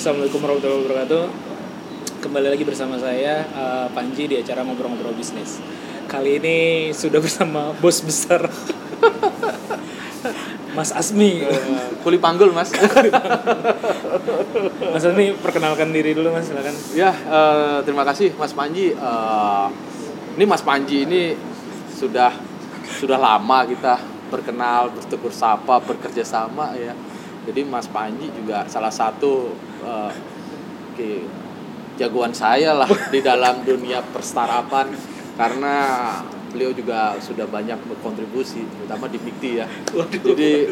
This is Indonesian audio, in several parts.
Assalamualaikum warahmatullahi wabarakatuh. Kembali lagi bersama saya eh, Panji di acara ngobrol-ngobrol bisnis. Kali ini sudah bersama bos besar Mas Asmi. Kuli panggul mas. Mas Asmi perkenalkan diri dulu Mas silakan. ya eh, terima kasih Mas Panji. Eh, ini Mas Panji ini sudah sudah lama kita berkenal, bertegur sapa, bekerja sama ya. Jadi Mas Panji juga salah satu eh, oke, jagoan saya lah di dalam dunia perstartupan karena beliau juga sudah banyak berkontribusi terutama di Bikti ya. Jadi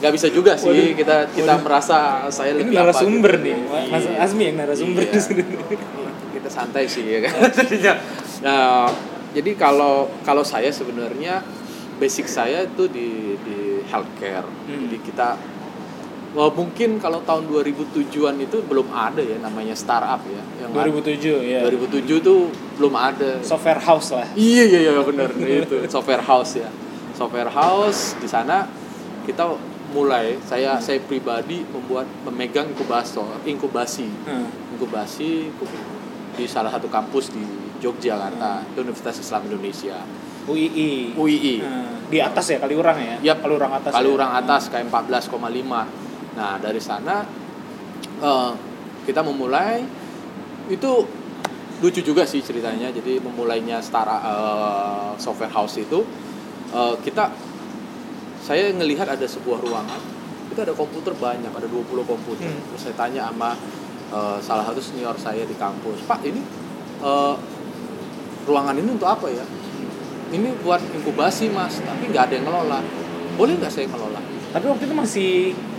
nggak bisa juga sih kita kita merasa saya Ini lebih apa narasumber gitu. nih, Mas Iya. Asmi yang narasumber Iya. kita santai sih ya kan jadinya nah jadi kalau kalau saya sebenarnya basic saya itu di di healthcare Hmm. jadi kita Wah, mungkin kalau tahun 2007-an itu belum ada ya namanya startup ya yang 2007 ya. 2007 tuh belum ada Software house lah. Iya iya iya benar itu software house ya. Software house di sana kita mulai saya saya pribadi membuat memegang inkubator inkubasi Hmm. inkubasi di salah satu kampus di Yogyakarta di Universitas Islam Indonesia UII. UII Hmm. Di atas ya Kaliurang ya? Yap. Kaliurang atas. Kaliurang ya? atas kayak 14,5 nah dari sana eh, kita memulai. Itu lucu juga sih ceritanya. Jadi memulainya Star eh, software house itu eh, kita saya ngelihat ada sebuah ruangan. Itu ada komputer banyak ada 20 komputer. Hmm. terus saya tanya sama eh, salah satu senior saya di kampus pak ini eh, ruangan ini untuk apa ya? Ini buat inkubasi mas tapi nggak ada yang ngelola. Boleh nggak saya ngelola? Tapi waktu itu masih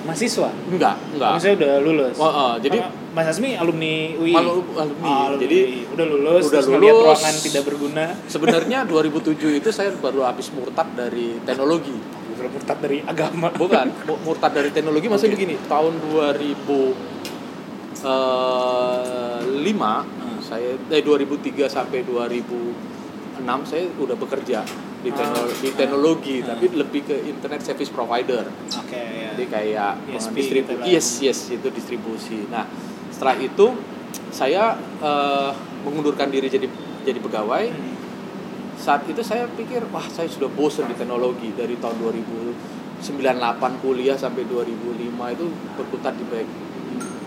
mahasiswa. enggak enggak Maksudnya udah lulus. Oh, oh, jadi Sama Mas Asmi alumni UI. Malu- alumni. Oh, alumni. Jadi, udah lulus, udah terus lulus. ruangan tidak berguna. sebenarnya 2007 itu saya baru habis murtad dari teknologi Udah murtad dari agama. bukan mu- murtad dari teknologi maksudnya Oke. begini tahun 2005 saya eh 2003 sampai 2006 saya udah bekerja di, tekno- Ah. di teknologi Ah. tapi lebih ke internet service provider Oke, ya. jadi kayak ISP distribu- gitu yes yes itu distribusi nah setelah itu saya eh, mengundurkan diri jadi jadi pegawai Hmm. saat itu saya pikir wah saya sudah bosan di teknologi dari tahun 2098 kuliah sampai 2005 itu berkutat di back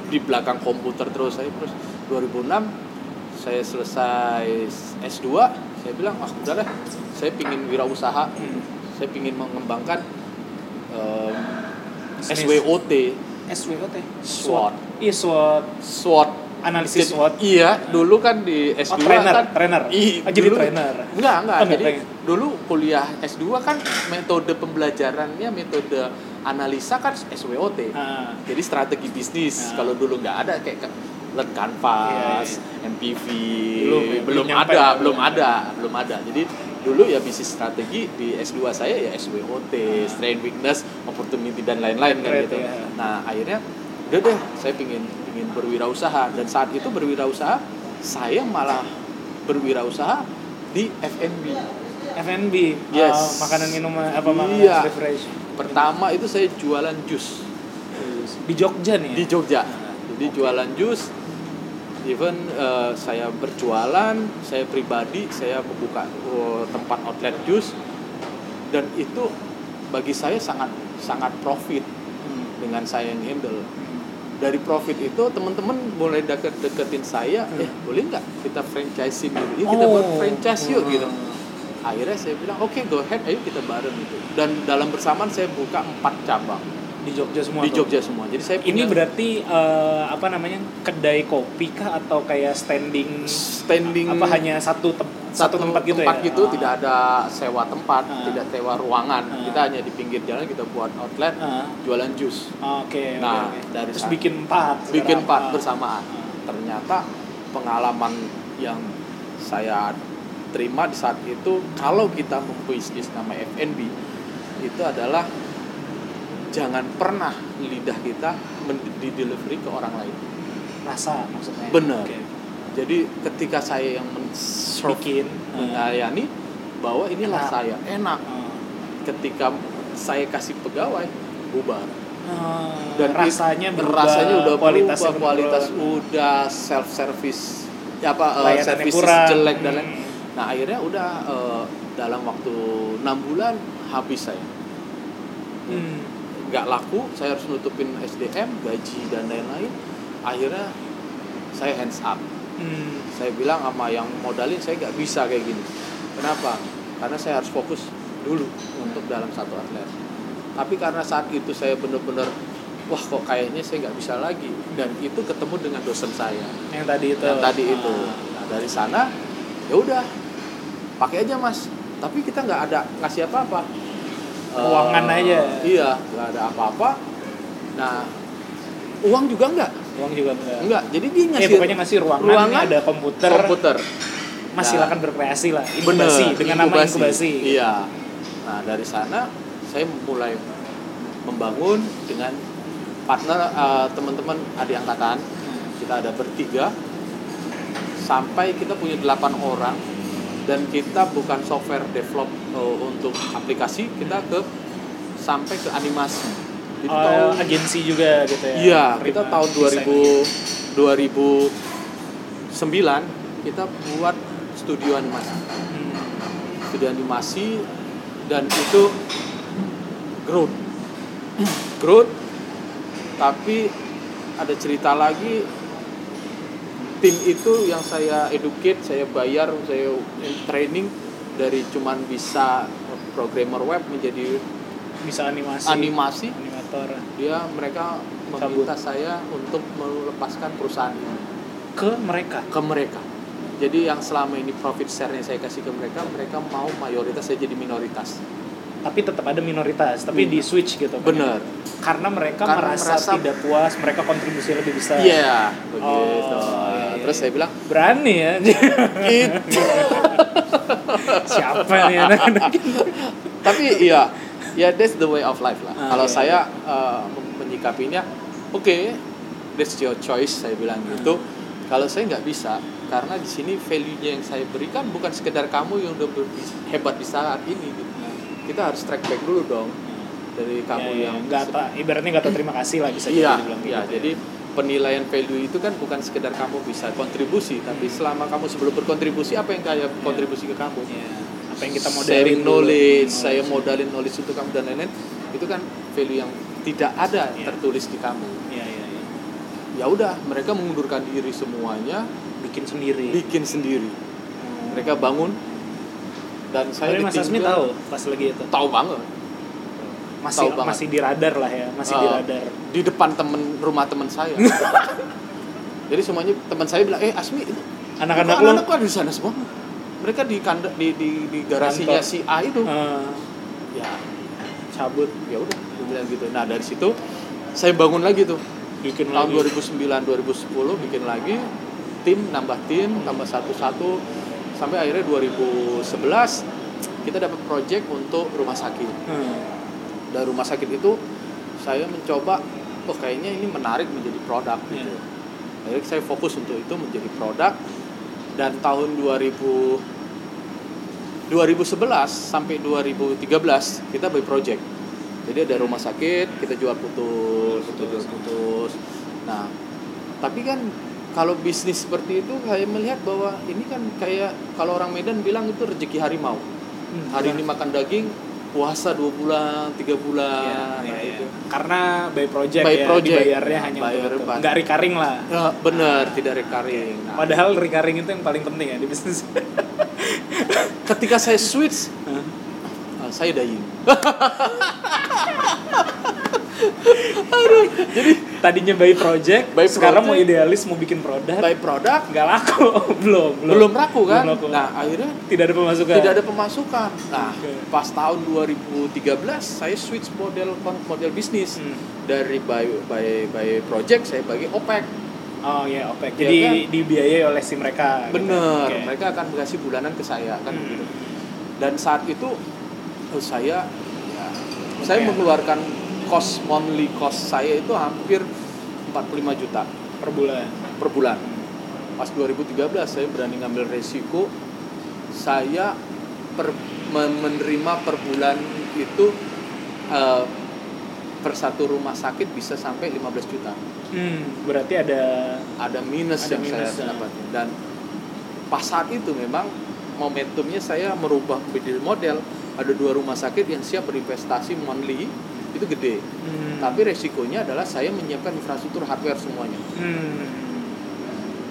di belakang komputer terus saya terus 2006 saya selesai S2 saya bilang wah udah deh saya pingin wirausaha Hmm. saya pingin mengembangkan em, Bisnis. SWOT SWOT. SWOT Iya, SWOT. SWOT Analisis Jadi- SWOT. Iya, dulu kan di Oh, S2 trainer, kan trainer. Ih, Oh, jadi dulu- trainer. Enggak, enggak. Oh, jadi trainer. dulu kuliah S2 kan metode pembelajarannya metode analisa kan SWOT. Ah, Jadi strategi bisnis. Ah. Kalau dulu nggak ada kayak ke- Learn Canvas, MPV, Belum, belum, belum ada, ya, belum ada, belum ada. Jadi dulu ya bisnis strategi di S2 saya ya SWOT, Strength, Weakness, Opportunity dan lain-lain kan gitu. ya. Nah akhirnya udah deh saya pingin pingin berwirausaha dan saat itu berwirausaha saya malah berwirausaha di F&B. F&B. Yes. Oh, makanan minuman apa makanan Iya. beverage. Pertama itu saya jualan jus Di Jogja nih. ya? di Jogja. Jadi jualan jus. Even eh, saya berjualan, saya pribadi saya membuka oh, tempat outlet jus dan itu bagi saya sangat sangat profit Hmm. dengan saya yang handle. Dari profit itu teman-teman mulai deket deketin saya, Hmm. eh boleh nggak kita franchising gitu? Yuk kita buat franchise yuk gitu. Akhirnya saya bilang oke go ahead, ayo kita bareng gitu. Dan dalam bersamaan saya buka empat cabang Di Jogja semua. di tuh? Jogja semua. Jadi saya Ini berarti eh, apa namanya kedai kopi kah atau kayak standing standing apa hanya satu tem- satu, tempat gitu ya? gitu Ah. tidak ada sewa tempat Ah. tidak sewa ruangan Ah. kita hanya di pinggir jalan kita buat outlet Ah. jualan jus Oke. Nah, oke, oke. dari terus bikin empat. bikin empat Ah. bersamaan ternyata pengalaman yang saya terima di saat itu kalau kita membisnis nama F&B itu adalah jangan pernah lidah kita di delivery ke orang lain Rasa maksudnya. Bener. Oke. jadi ketika saya yang Bikin. melayani bahwa inilah Enak. saya enak Ah. ketika saya kasih pegawai bubar Oh, dan it- rasanya berubah, rasanya udah kualitasnya berubah, kualitas menurun. udah self service ya apa uh, Layanannya service jelek dan Hmm. lain nah akhirnya udah uh, dalam waktu enam bulan habis saya Hmm. Nggak laku saya harus nutupin SDM gaji dan lain-lain. Akhirnya saya hands up. Hmm. saya bilang sama yang modalin saya nggak bisa kayak gini. Kenapa? Karena saya harus fokus dulu untuk dalam satu atlet. Tapi karena saat itu saya bener-bener wah kok kayaknya saya nggak bisa lagi. Dan itu ketemu dengan dosen saya. Yang tadi itu. yang tadi Ah. itu nah dari sana ya udah pakai aja mas. Tapi kita nggak ada ngasih apa-apa Ruangan Eh, aja. iya nggak ada apa-apa nah uang juga nggak Uang juga enggak. nggak jadi dia Eh, ngasih pokoknya ngasih ruangan, ruangan, ada komputer, komputer Mas Nah. silakan berkreasi lah. Bener, Inkubasi dengan nama inkubasi. Iya. Nah dari sana saya mulai membangun dengan partner eh, teman-teman adik angkatan. Kita ada bertiga sampai kita punya delapan orang dan kita bukan software develop eh, untuk aplikasi, kita ke sampai ke animasi. Jadi Oh, tahun- agensi juga gitu ya. Iya, kita tahun desain 2000 2009 kita buat studio animasi. Hmm. Studio animasi dan itu growth. growth tapi ada cerita lagi tim itu yang saya educate, saya bayar, saya training dari cuman bisa programmer web menjadi Bisa animasi. animasi Animator. dia mereka meminta saya untuk melepaskan perusahaan ini Ke mereka. ke mereka. Jadi yang selama ini profit share yang saya kasih ke mereka, mereka mau mayoritas saya jadi minoritas. Tapi tetap ada minoritas, tapi Hmm. di switch gitu. kan. Bener. Karena mereka Karena merasa, merasa- tidak puas, mereka kontribusi lebih besar. Iya, begitu. Oh. Terus saya bilang, Berani ya. itu. Siapa nih anak-anak? Tapi iya, ya that's the way of life lah. Ah, Kalau iya, saya uh, menyikapinya, oke, that's your choice. Saya bilang gitu. Kalau saya nggak bisa, karena di sini value-nya yang saya berikan bukan sekedar kamu yang udah hebat di saat ini. Gitu. Kita harus track back dulu dong dari kamu Ya, ya, yang nggak ibaratnya nggak terima kasih lah bisa Iya, dibilang iya. gitu. Jadi penilaian value itu kan bukan sekedar kamu bisa kontribusi, tapi selama kamu sebelum berkontribusi apa yang kayak kontribusi ke kamu? Iya. Apa yang kita modalin Sharing knowledge, Hmm, saya modalin knowledge untuk kamu dan lain-lain, itu kan value yang tidak ada Iya. tertulis di kamu. Iya, iya, iya. Ya udah, mereka mengundurkan diri semuanya, Bikin sendiri. bikin sendiri. Hmm. Mereka bangun dan saya Mas Asmi tahu pas lagi itu. tahu banget Masih Tahu banget. masih di radar lah ya, masih di Ah. radar. di depan temen rumah teman saya. Jadi semuanya teman saya bilang, eh Asmi itu Anak-anak lu anak-anak ada di sana semua. Mereka di kanda, di, di, di garasinya Kantor. si A itu. eh, Ya, cabut ya udah, gue bilang gitu. Nah, dari situ saya bangun lagi tuh. bikin Tahun lagi. 2009 2010 bikin lagi tim nambah tim tambah satu-satu sampai akhirnya 2011 kita dapat project untuk rumah sakit. Hmm. Dari rumah sakit itu saya mencoba oh kayaknya ini menarik menjadi produk gitu. Iya. Akhirnya saya fokus untuk itu menjadi produk dan tahun 2000 2011 sampai 2013 kita by project. Jadi ada rumah sakit, kita jual putus, kita jual putus. Nah, tapi kan kalau bisnis seperti itu saya melihat bahwa ini kan kayak kalau orang Medan bilang itu rezeki harimau. Hmm. Hari ini makan daging, puasa dua bulan, tiga bulan, iya, nah, iya. itu. Karena by project By ya, project. dibayarnya hanya Bayar untuk itu. Nggak recurring lah. Ya, benar, tidak recurring. Nah, Padahal recurring itu yang paling penting ya di bisnis. ketika saya switch, Hah? uh, saya dying. Tadinya by project, By sekarang mau idealis mau bikin produk, By product nggak laku, belum, belum laku kan? Belum laku. Nah, akhirnya tidak ada pemasukan. tidak ada pemasukan. Nah, Oke. pas tahun 2013 saya switch model model bisnis Hmm. dari by by by project saya bagi OPEC. Oh iya, OPEC. Iya Jadi kan? dibiayai oleh si mereka. gitu. Bener, Oke. mereka akan kasih bulanan ke saya kan Hmm. begitu. Dan saat itu oh, saya ya, saya mengeluarkan cost monthly cost saya itu hampir 45 juta per bulan. per bulan. Pas 2013 saya berani ngambil resiko saya per, men- menerima per bulan itu eh, per satu rumah sakit bisa sampai 15 juta. Hmm, berarti ada Ada minus Ada yang minus, saya ya. dapat. Dan pas saat itu memang momentumnya saya merubah bisnis model. Ada dua rumah sakit yang siap berinvestasi monthly itu gede. hmm, Tapi resikonya adalah saya menyiapkan infrastruktur hardware semuanya. hmm,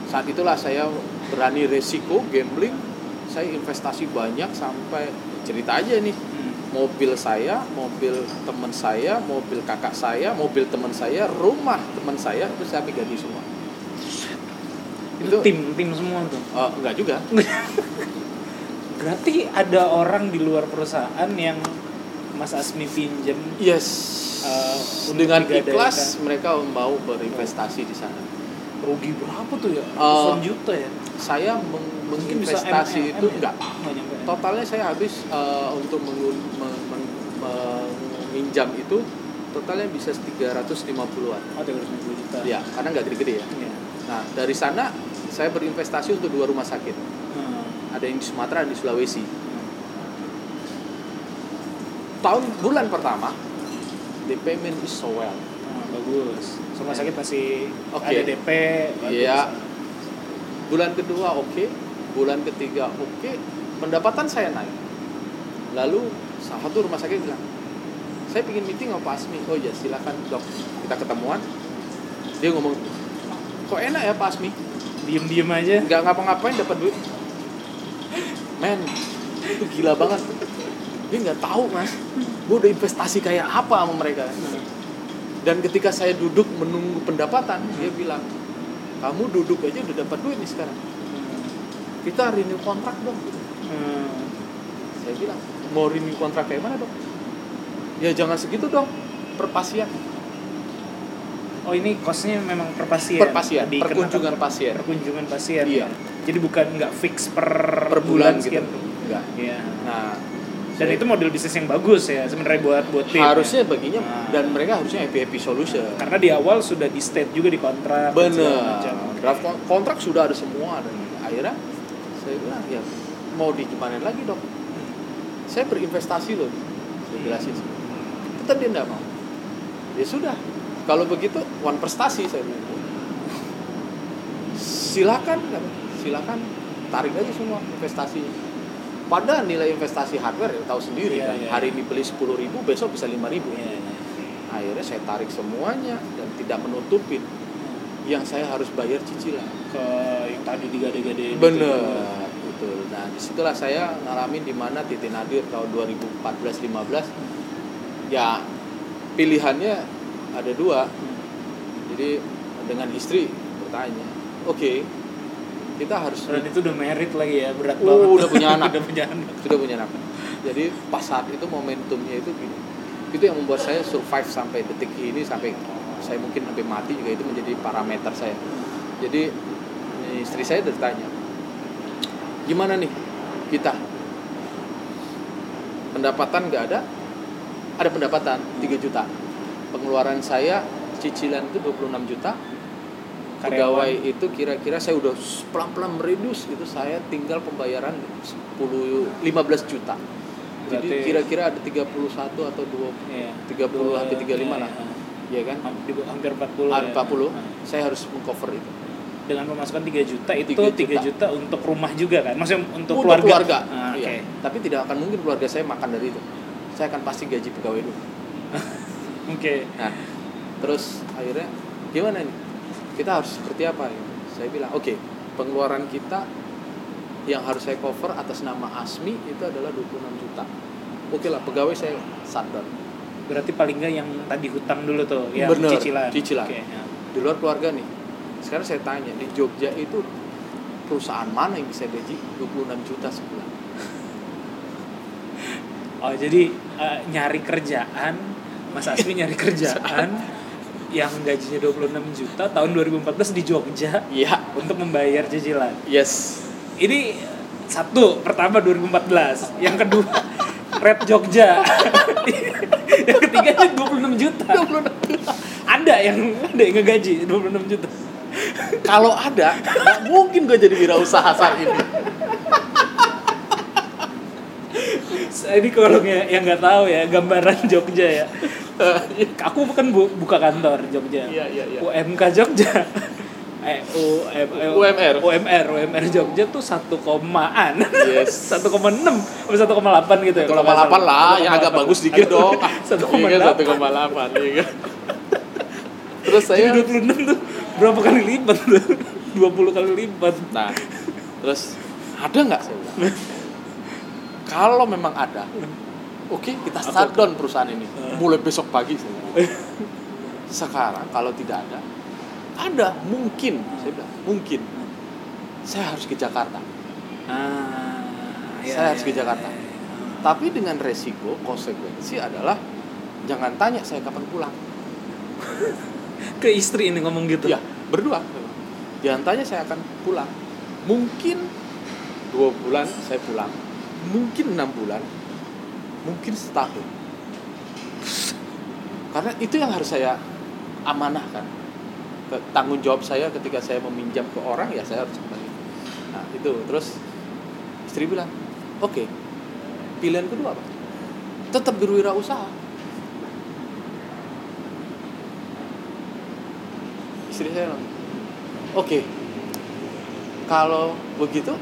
Saat itulah saya berani resiko gambling. Saya investasi banyak sampai cerita aja nih. hmm. Mobil saya, mobil teman saya, mobil kakak saya, mobil teman saya, rumah teman saya itu saya ganti semua. itu tim tim semua tuh. Eh, enggak juga. Berarti ada orang di luar perusahaan yang Mas Asmi pinjem Yes. untuk Dengan ikhlas mereka mau berinvestasi di sana. rugi berapa tuh ya? Eh, Ratusan juta ya? Saya meng- Mungkin bisa menginvestasi M- M- itu M ya? enggak. Ya? Totalnya saya habis eh, untuk mengun- meminjam itu totalnya bisa 350-an. Oh, 350 juta. Ya, karena nggak gede-gede ya. Iya. Nah, dari sana saya berinvestasi untuk dua rumah sakit. Ada yang di Sumatera, dan di Sulawesi. Tahun bulan pertama, the payment is so well. Ah, bagus. Rumah sakit masih Oke. ada DP. Iya. Bulan kedua oke, bulan ketiga oke, pendapatan saya naik. Lalu salah satu rumah sakit bilang, saya ingin meeting sama Pak Asmi. Oh ya silakan dok, kita ketemuan. Dia ngomong, kok enak ya Pak Asmi? Diem-diem aja. Nggak ngapa-ngapain dapat duit. Men, itu gila banget. Dia nggak tahu mas, gue udah investasi kayak apa sama mereka. Dan ketika saya duduk menunggu pendapatan, dia bilang, kamu duduk aja udah dapat duit nih sekarang. Kita renew kontrak dong. Hmm. Saya bilang, mau renew kontrak kayak mana dong? Ya jangan segitu dong, per pasien. Oh ini kosnya memang per pasien. Per pasien, Dikenakan perkunjungan per- pasien. Perkunjungan pasien. Iya. Jadi bukan nggak fix per, Per bulan gitu. sekian. Enggak. Iya. Nah, Dan itu model bisnis yang bagus ya sebenarnya buat buat tim. harusnya ya. baginya Nah. dan mereka harusnya happy happy solution. karena di awal sudah di state juga di kontrak. Bener. Draft kon- kontrak sudah ada semua dan akhirnya saya bilang ya mau di gimana lagi dok? Saya berinvestasi loh, saya jelasin. Tetap dia tidak mau. Ya sudah, kalau begitu one prestasi saya bilang. Silakan. Silakan tarik aja semua investasi. Padahal nilai investasi hardware ya tahu sendiri Iya, kan. iya. Hari ini beli 10.000 ribu, besok bisa 5.000 ribu. Iya, iya. Akhirnya saya tarik semuanya dan tidak menutupin yang saya harus bayar cicilan. Ke yang tadi digade-gade. Bener, betul. Nah di situlah saya ngalamin di mana Titi Nadir tahun 2014-15 ya pilihannya ada dua. Jadi dengan istri bertanya, oke kita harus Dan itu udah merit lagi ya berat Oh, banget. udah punya anak. udah punya anak. sudah punya anak. Jadi pas saat itu momentumnya itu gini. Itu yang membuat saya survive sampai detik ini sampai saya mungkin sampai mati juga itu menjadi parameter saya. Jadi istri saya udah tanya, gimana nih kita pendapatan nggak ada, ada pendapatan 3 juta. Pengeluaran saya cicilan itu 26 juta. Pegawai itu kira-kira saya udah pelan-pelan mereduce itu saya tinggal pembayaran 10 15 juta. Jadi kira-kira ada 31 atau 20 Iya. 30 sampai 35 lah. Iya, Iya kan? Hampir, hampir 40 Ah, ya. 40 Nah. saya harus mengcover itu. Dengan pemasukan 3 juta itu 3 3 juta. juta. untuk rumah juga kan? Maksudnya untuk, Untuk keluarga. keluarga. Ah. Iya. Tapi tidak akan mungkin keluarga saya makan dari itu. Saya akan pasti gaji pegawai dulu. Oke. Nah, terus akhirnya gimana nih? Kita harus seperti apa? ya? Saya bilang, oke, pengeluaran kita yang harus saya cover atas nama Asmi itu adalah 26 juta. Oke lah, pegawai saya sadar. Berarti paling nggak yang tadi hutang dulu tuh, yang Bener, cicilan. cicilan. Oke, ya. Di luar keluarga nih. Sekarang saya tanya, di Jogja itu perusahaan mana yang bisa gaji 26 juta sebulan? Oh, jadi eh, nyari kerjaan, Mas Asmi nyari kerjaan yang gajinya 26 juta tahun 2014 di Jogja Iya, untuk membayar cicilan. yes. Ini satu pertama 2014, yang kedua Red Jogja, yang ketiganya 26 juta. 26 juta. Ada yang ada yang ngegaji 26 juta. Kalau ada, mungkin gue jadi wirausaha saat ini. Ini kalau yang yang nggak tahu ya gambaran Jogja ya. aku bukan bu, buka kantor Jogja Iya, iya, iya. UMK Jogja eh, U, M, eh, UMR. UMR UMR Jogja tuh satu komaan Yes. satu koma enam atau satu koma delapan gitu ya Kalau delapan lah, yang agak bagus dikit dong. satu koma Iya, delapan satu koma delapan, kan? Terus saya dua puluh enam tuh berapa kali lipat tuh dua puluh kali lipat Nah, terus ada nggak saya? Kalau memang ada, oke kita start down perusahaan ini. Mulai besok pagi saya. Sekarang kalau tidak ada, ada mungkin saya bilang mungkin saya harus ke Jakarta. ah, iya, Saya harus iya, ke Jakarta. iya, iya. Tapi dengan resiko konsekuensi adalah jangan tanya saya kapan pulang. ke istri ini ngomong gitu Ya, berdua. Jangan tanya saya akan pulang. Mungkin dua bulan saya pulang. Mungkin enam bulan. Mungkin setahun. Karena itu yang harus saya amanahkan. Tanggung jawab saya ketika saya meminjam ke orang ya saya harus kembali. Nah itu terus istri bilang, oke. Pilihan kedua apa? Tetap berwirausaha. istri saya bilang, oke kalau begitu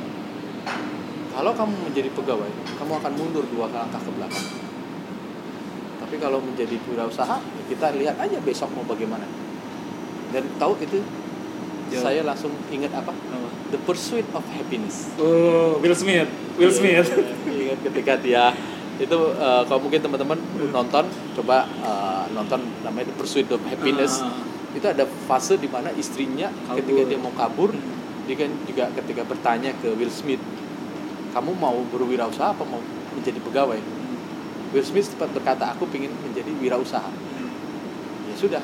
kalau kamu menjadi pegawai kamu akan mundur dua langkah ke belakang. Tapi kalau menjadi wirausaha ya kita lihat aja besok mau bagaimana. Dan tahu itu Jawab. saya langsung ingat apa? Apa? the pursuit of happiness. Oh Will Smith. Will Smith. Iya, ingat ketika dia itu eh, kalau mungkin teman-teman nonton coba eh, nonton namanya the pursuit of happiness. Ah. itu ada fase di mana istrinya Kabur. ketika dia mau kabur dia kan juga ketika bertanya ke Will Smith kamu mau berwirausaha apa mau menjadi pegawai? Will Smith sempat berkata aku ingin menjadi wirausaha. Ya sudah.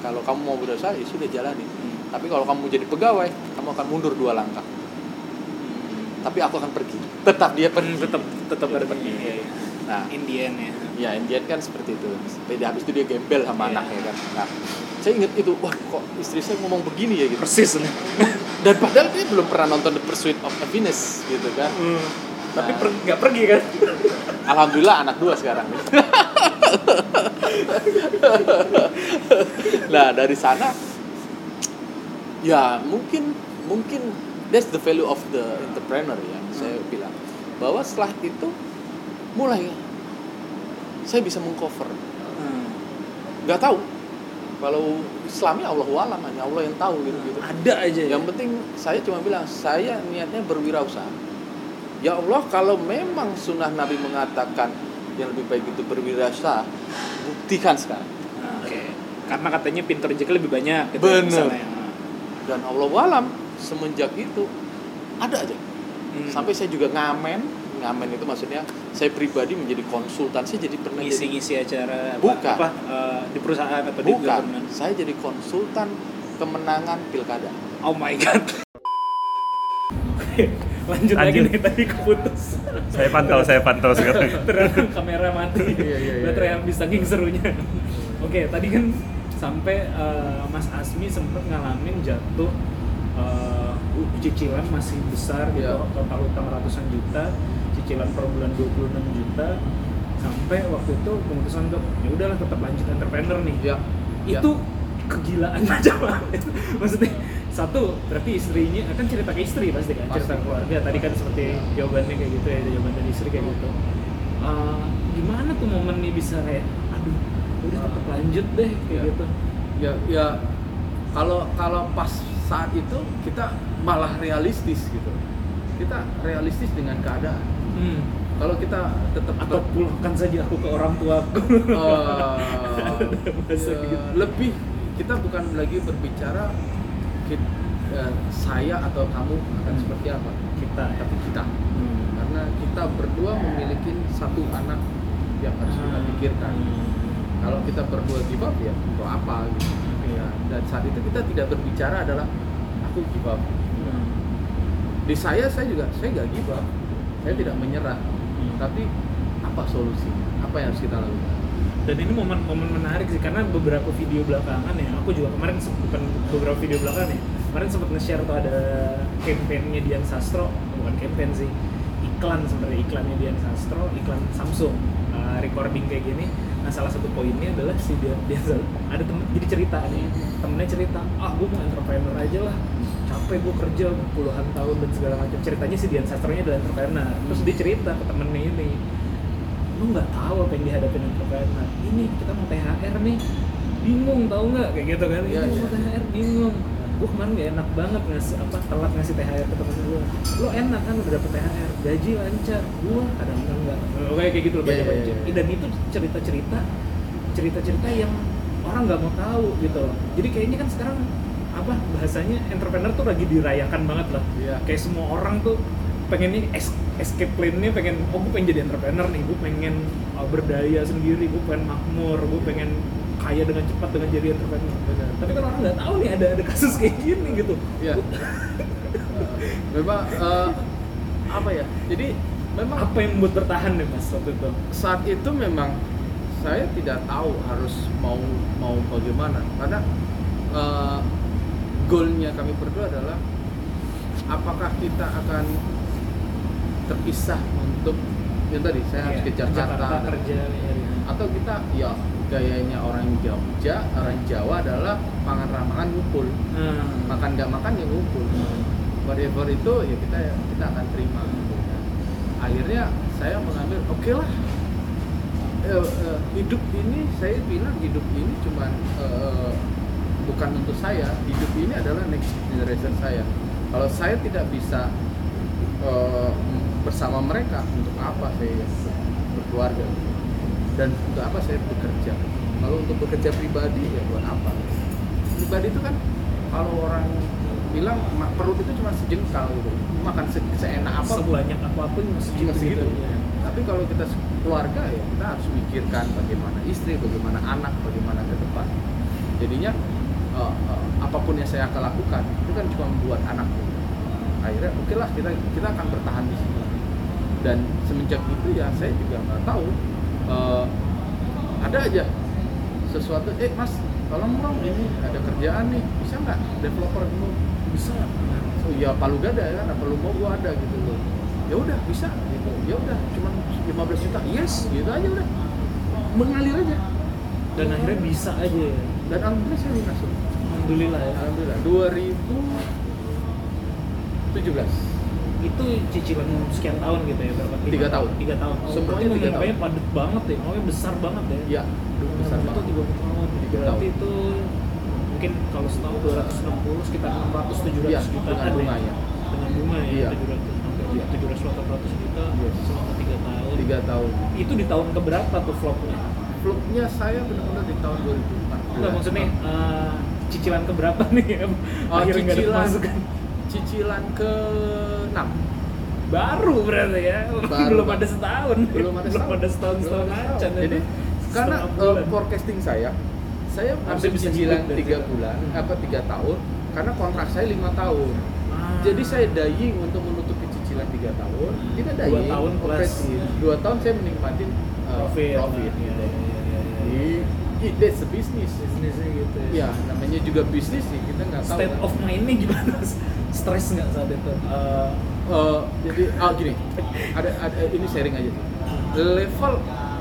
Kalau kamu mau berwirausaha ya sudah jalani. Tapi kalau kamu menjadi pegawai kamu akan mundur dua langkah. Tapi aku akan pergi. Tetap dia pergi. Tetap tetap ada pergi. Iya, iya. nah. Indian ya ya Indian kan seperti itu. Tapi dia- habis itu dia gembel sama Iya. anaknya kan. Nah saya ingat itu wah kok istri saya ngomong begini ya? gitu. Persis. Dan padahal dia belum pernah nonton The Pursuit of Happiness gitu kan. Tapi Nah. per- nggak pergi kan? Alhamdulillah anak dua sekarang. Nah dari sana ya mungkin mungkin that's the value of the entrepreneur ya saya bilang. Bahwa setelah itu mulai saya bisa mengcover. Nggak tahu. Kalau Islamnya Allah alam hanya Allah yang tahu gitu gitu. Ada aja ya. Yang penting saya cuma bilang saya niatnya berwirausaha. Ya Allah kalau memang sunnah Nabi mengatakan yang lebih baik itu berwirausaha buktikan sekarang. Nah, oke. Karena katanya pintu rezeki lebih banyak gitu Bener. misalnya. dan Allah alam semenjak itu ada aja. Hmm. sampai saya juga ngamen ngamen itu maksudnya saya pribadi menjadi konsultan saya jadi pernah jadi ngisi-ngisi acara apa, Bukan. apa eh, di perusahaan atau di bukan government saya jadi konsultan kemenangan pilkada oh my god lanjut lagi Lanjut. nih tadi keputus Saya pantau, saya pantau sekarang. terang kamera mati Iya, iya, iya. baterai habis saking serunya oke tadi kan sampai eh, Mas Asmi sempat ngalamin jatuh eh, cicilan masih besar gitu Iya. total utang ratusan juta cicilan per bulan 26 juta sampai waktu itu keputusan untuk ya udahlah tetap lanjut entrepreneur nih. Ya itu kegilaan macam apa? Maksudnya satu berarti istrinya akan cerita ke istri pasti kan cerita Pasti. ke keluarga. Tadi kan seperti jawabannya kayak gitu ya jawaban dari istri kayak gitu. Eh, gimana tuh momen nih bisa kayak aduh udah tetap lanjut deh kayak Ya. gitu. Ya ya. Kalau kalau pas saat itu kita malah realistis gitu. Kita realistis dengan keadaan hmm. kalau kita tetap atau ber- pulangkan saja aku ke orang tua Bahasa ya, gitu. lebih kita bukan lagi berbicara kit- eh, saya atau kamu akan seperti apa kita ya. tapi kita Hmm. karena kita berdua memiliki satu anak yang harus kita Hmm. pikirkan kalau kita berdua give up ya untuk apa gitu ya dan saat itu kita tidak berbicara adalah aku give up Hmm. di saya saya juga saya nggak give up saya tidak menyerah. Hmm. tapi apa solusi? Apa yang harus kita lakukan? Dan ini momen-momen menarik sih karena beberapa video belakangan ya aku juga kemarin bukan beberapa video belakangan ya kemarin sempat nge-share tuh ada campaignnya Dian Sastro bukan campaign sih iklan sebenarnya iklannya Dian Sastro iklan Samsung uh, recording kayak gini. Nah salah satu poinnya adalah si Dian, Dian ada temen jadi cerita nih temennya cerita ah gue mau entrepreneur aja lah capek gue kerja puluhan tahun dan segala macam. Ceritanya si Dian Sastronya adalah entrepreneur. Terus dia cerita ke temennya ini lu nggak tahu apa yang dihadapin entrepreneur. Ini kita mau THR nih. Bingung tahu nggak? Kayak gitu kan. Iya, ini iya. mau THR bingung. Gue kemarin gak enak banget ngasih apa telat ngasih THR ke temen gue lo enak kan udah dapet THR gaji lancar. Gue kadang-kadang enggak kayak kayak gitu loh Iya, banyak iya, banyak iya. dan itu cerita-cerita cerita-cerita yang orang nggak mau tahu gitu loh. Jadi kayaknya kan sekarang apa bahasanya entrepreneur tuh lagi dirayakan banget lah Iya. kayak semua orang tuh pengennya es- escape plan-nya pengen oh gue pengen jadi entrepreneur nih gue pengen uh, berdaya sendiri gue pengen makmur gue pengen kaya dengan cepat dengan jadi entrepreneur Benar. tapi kan orang nggak tahu nih ada ada kasus kayak gini gitu Iya. memang eh, apa ya jadi memang apa yang membuat bertahan nih mas waktu itu saat itu memang saya tidak tahu harus mau mau bagaimana karena eh, goalnya kami berdua adalah apakah kita akan terpisah untuk yang tadi saya harus Iya, ke Jakarta, kerja ya, atau kita ya gayanya orang Jogja orang Jawa adalah pangan ramangan ngumpul. Nah, makan nggak makan ya ngumpul. Whatever itu ya kita kita akan terima. Akhirnya saya mengambil oke lah. Eh, eh, hidup ini saya bilang hidup ini cuman eh, bukan untuk saya hidup ini adalah next generation saya. Kalau saya tidak bisa eh, bersama mereka untuk apa saya berkeluarga? Dan untuk apa saya bekerja? Kalau untuk bekerja pribadi ya buat apa? Pribadi itu kan kalau orang bilang "Ma- perut itu cuma sejengkal gitu. Makan se seenak apa sebanyak apa pun segitu segitu. gitu ya. tapi kalau kita keluarga ya kita harus mikirkan bagaimana istri bagaimana anak bagaimana ke depan. Jadinya eh, eh, apa pun yang saya akan lakukan itu kan cuma buat anakku. Akhirnya oke lah kita kita akan bertahan di sini. Dan semenjak itu ya saya juga nggak tahu eh, ada aja sesuatu eh mas tolong dong ini ada kerjaan nih bisa nggak developer dulu bisa. Oh ya palu gada ya kan palu mau gua ada gitu loh. Ya udah bisa gitu. Ya udah cuma 15 juta. Yes gitu aja udah. Mengalir aja. Dan akhirnya bisa aja. Dan alhamdulillah saya masuk alhamdulillah ya alhamdulillah 2017 itu cicilan sekian tahun gitu ya berapa Tiga tahun. tiga tahun oh, Semuanya berarti tiga tahun. padat banget ya nominalnya besar banget ya ya besar itu banget tiga tahun Tiga berarti itu mungkin kalau setahun 260 sekitar 600 700 Iya, juta dengan bunga ya. dengan bunga ya Iya. 700 sampai Iya. 700 800 juta Yes. selama tiga tahun tiga tahun itu di tahun keberapa tuh flopnya vlognya saya benar-benar di tahun 2014 enggak maksudnya eh, cicilan keberapa nih Oh, akhirnya nggak ada cicilan ke 6 baru berarti ya Baru, belum ada setahun belum ada setahun ada setahun Belum setahun aja setahun. jadi karena uh, forecasting saya saya bisa cicilan tiga situ. bulan Hmm. apa tiga tahun karena kontrak saya lima tahun Ah. jadi saya dying untuk menutupi cicilan tiga tahun tidak Dua dying tahun plus. dua tahun saya menikmatin uh, profit profit Iya, gitu. iya, iya, iya, iya. That's a business. Bisnisnya gitu ya. Namanya juga bisnis sih kita nggak tahu. State of mind-nya gimana? Stres nggak saat itu? Eh, Eh, jadi ah gini. Ada, ada ini sharing aja. Sih. level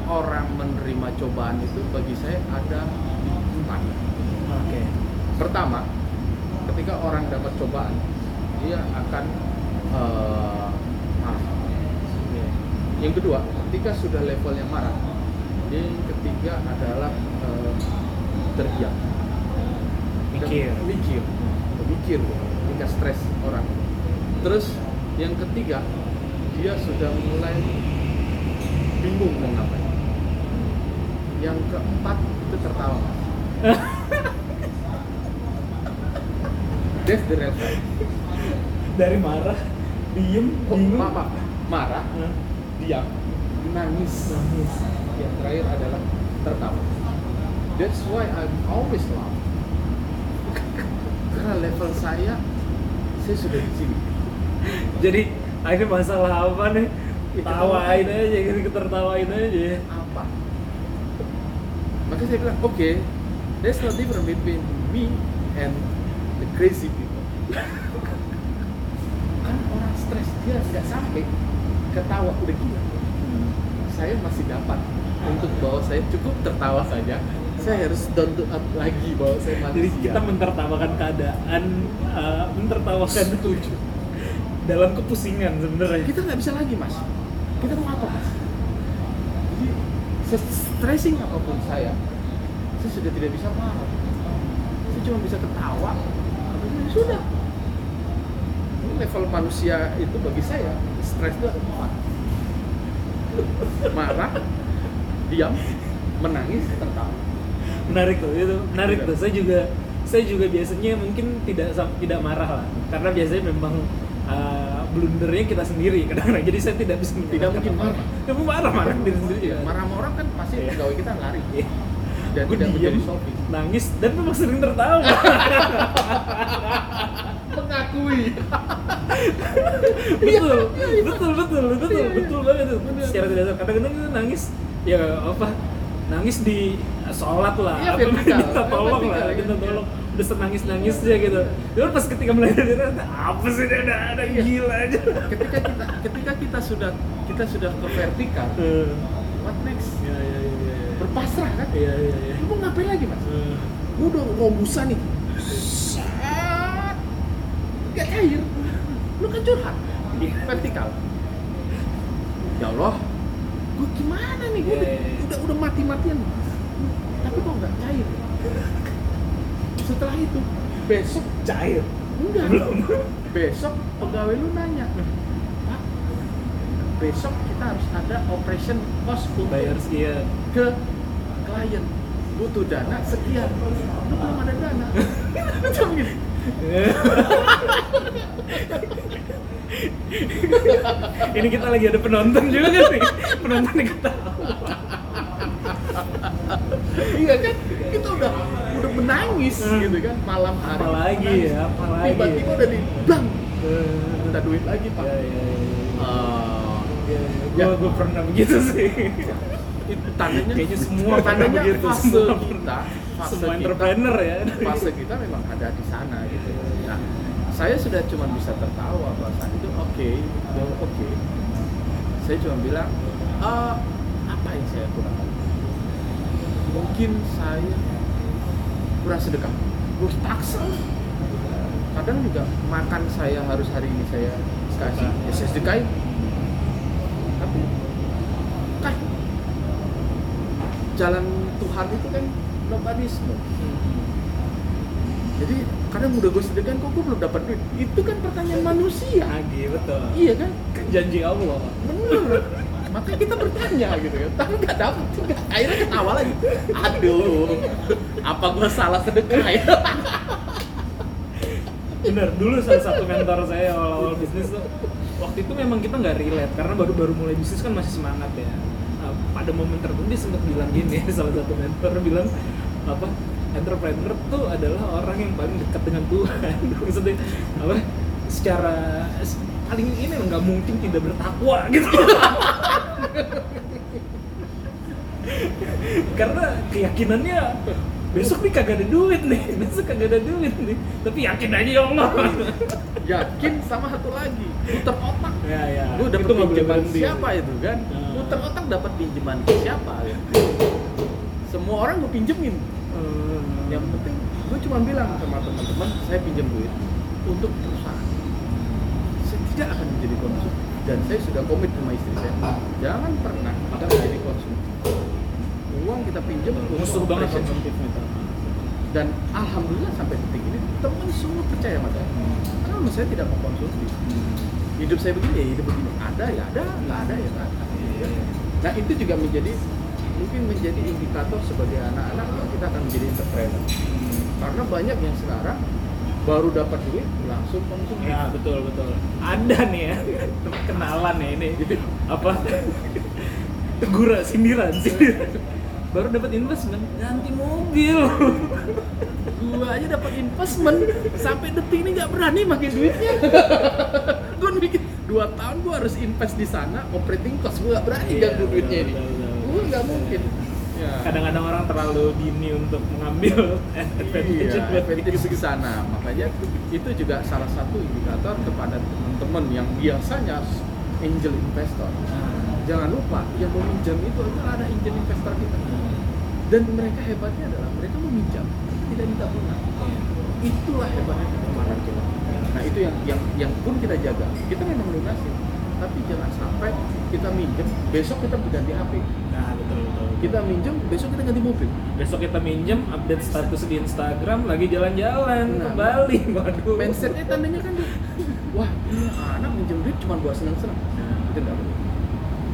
orang menerima cobaan itu bagi saya ada di empat. Oke. Pertama ketika orang dapat cobaan dia akan eh, marah. Yang kedua ketika sudah levelnya marah yang ketiga adalah eh, teriak mikir. Mikir. Mikir tingkat stres orang. Terus yang ketiga dia sudah mulai bingung mau ngapain. Yang keempat itu tertawa that's the red flag dari marah diem oh, bingung. Marah Hah? diam nangis. Nangis yang terakhir adalah tertawa. That's why I'm always laugh. Karena level saya saya sudah di sini. Jadi akhirnya masalah apa nih? Tawain aja gitu tertawain aja. Apa? Maka saya bilang oke there's no difference between me and the crazy people. Kan orang stres dia tidak sampai ketawa udah gila. Saya masih dapat untuk bahwa saya cukup tertawa saja. Saya harus down to earth lagi bahwa saya Jadi manusia kita mentertawakan keadaan, uh, mentertawakan dalam kepusingan sebenarnya. kita nggak bisa lagi mas. Kita mau apa mas? Jadi stressing apa pun saya saya sudah tidak bisa marah. Saya cuma bisa ketawa. Itu sudah. Ini level manusia itu bagi saya stres itu ada empat marah diam menangis tertawa menarik tuh itu menarik Iya. tuh. Saya juga saya juga biasanya mungkin tidak tidak marah lah. Karena biasanya memang uh, blundernya kita sendiri kadang-kadang. Jadi saya tidak bisa Tidak mungkin marah. mau marah marah diri sendiri Iya, ya. Marah sama orang kan pasti Iya. pegawai kita lari. Iya. dan Gua tidak diem, menjadi sopis nangis dan memang sering tertawa. Mengakui. Betul betul betul betul betul banget tuh. Secara tidak sadar kadang-kadang kita nangis ya apa? Nangis di sholat lah. Iya, apa vertikal. minta tolong lah iya. minta tolong. Udah senangis nangisnya gitu. Cuman pas ketika mulai dari apa sih dia ada ada Iya. gila aja. Ketika kita ketika kita sudah kita sudah ke vertikal Eh, what next? Iya iya iya iya berpasrah kan? Iya iya iya. Lu mau ngapain lagi mas? Eh, gue udah robusan nih. Gak cair lu kan curhat. Iya. vertikal. Ya Allah gue gimana nih? Gue Iya, iya, iya. udah udah mati matian tapi kok nggak cair? Setelah itu besok cair? Enggak. Belum. besok pegawai lu nanya pak besok kita harus ada operation cost untuk bayar sekian. ke klien. Butuh dana sekian. Lu belum ada dana. Macam gitu ini kita lagi ada penonton juga nih? Penonton yang ketawa iya kan? Kita udah udah menangis Hmm. gitu kan malam hari. Apalagi ya, apalagi. tiba-tiba udah di blang Eh, minta duit lagi pak. Ya ya ya Ah, ya Ya. gue gue pernah begitu sih. Itu tandanya kayaknya semua tandanya begitu fase semua kita fase semua kita- entrepreneur ya. Fase kita memang ada di sana gitu. Nah saya sudah cuma bisa tertawa bahwa saat itu oke oke. Saya cuma bilang "Eh, apa yang saya kurang mungkin saya kurang sedekah. Gue paksa kadang juga makan saya harus hari ini saya kasih ya saya sedekahin tapi kan jalan Tuhan itu kan nobody's jadi kadang udah gue sedekahkan kok gue belum dapat duit? Itu kan pertanyaan manusia. Lagi betul. Iya kan? Kan janji Allah. Bener. Makanya kita bertanya gitu kan. Tapi nggak juga. Akhirnya ketawa lagi. Aduh apa gue salah sedekah ya? Bener dulu salah satu mentor saya awal-awal bisnis tuh waktu itu memang kita nggak relate karena baru baru mulai bisnis kan masih semangat ya. Nah, pada momen tertentu dia sempat bilang gini salah satu mentor bilang apa entrepreneur tuh adalah orang yang paling dekat dengan Tuhan. Maksudnya apa secara paling ini nggak mungkin tidak bertakwa gitu. Karena keyakinannya besok nih kagak ada duit nih besok kagak ada duit nih. Tapi yakin aja ya Allah. Yakin sama satu lagi muter otak. Ya ya. Dapet Itu nggak boleh pinjaman siapa itu kan? Nah. muter otak dapat pinjaman siapa? Ya. semua orang gue pinjemin. Hmm. Yang penting gue cuma bilang sama teman-teman saya pinjam duit untuk perusahaan. Saya tidak akan menjadi konsumsi dan saya sudah komit sama istri saya. Jangan pernah kita menjadi konsumsi uang kita pinjam untuk musuh banget konsumtif. dan alhamdulillah sampai detik ini teman semua percaya sama saya. Karena saya tidak mau konsumsi hidup saya begini ya hidup begini. Ada ya ada nggak ada ya nggak ada. Nah itu juga menjadi mungkin menjadi indikator sebagai anak-anak yang kita akan menjadi entrepreneur. Karena banyak yang sekarang baru dapat duit langsung konsumsi. Ya betul betul. Ada nih ya kenalan ya ini. Apa? Teguran sindiran sindiran. Baru dapat investment ganti mobil. Gua aja dapat investment sampai detik ini nggak berani makin duitnya. Gua mikir dua tahun gua harus invest di sana operating cost gua nggak berani Iya, ganggu duitnya betul, ini. betul, gua nggak mungkin ya. kadang-kadang orang terlalu dini untuk mengambil advantage Iya, buat advantage di sana. Makanya itu juga salah satu indikator kepada teman-teman yang biasanya angel investor. Jangan lupa yang meminjam itu adalah ada angel investor kita. Dan mereka hebatnya adalah mereka meminjam tidak minta bunga. Itulah hebatnya kita. Nah itu yang yang yang pun kita jaga. Kita memang lunasi, tapi jangan sampai kita minjem besok kita berganti HP. Nah, betul betul. Kita minjem besok kita ganti mobil. Besok kita minjem update status di Instagram lagi jalan-jalan Nah. ke Bali. Waduh. Mindsetnya tandanya kan wah ini anak minjem duit cuma buat senang-senang. Nah, itu enggak boleh.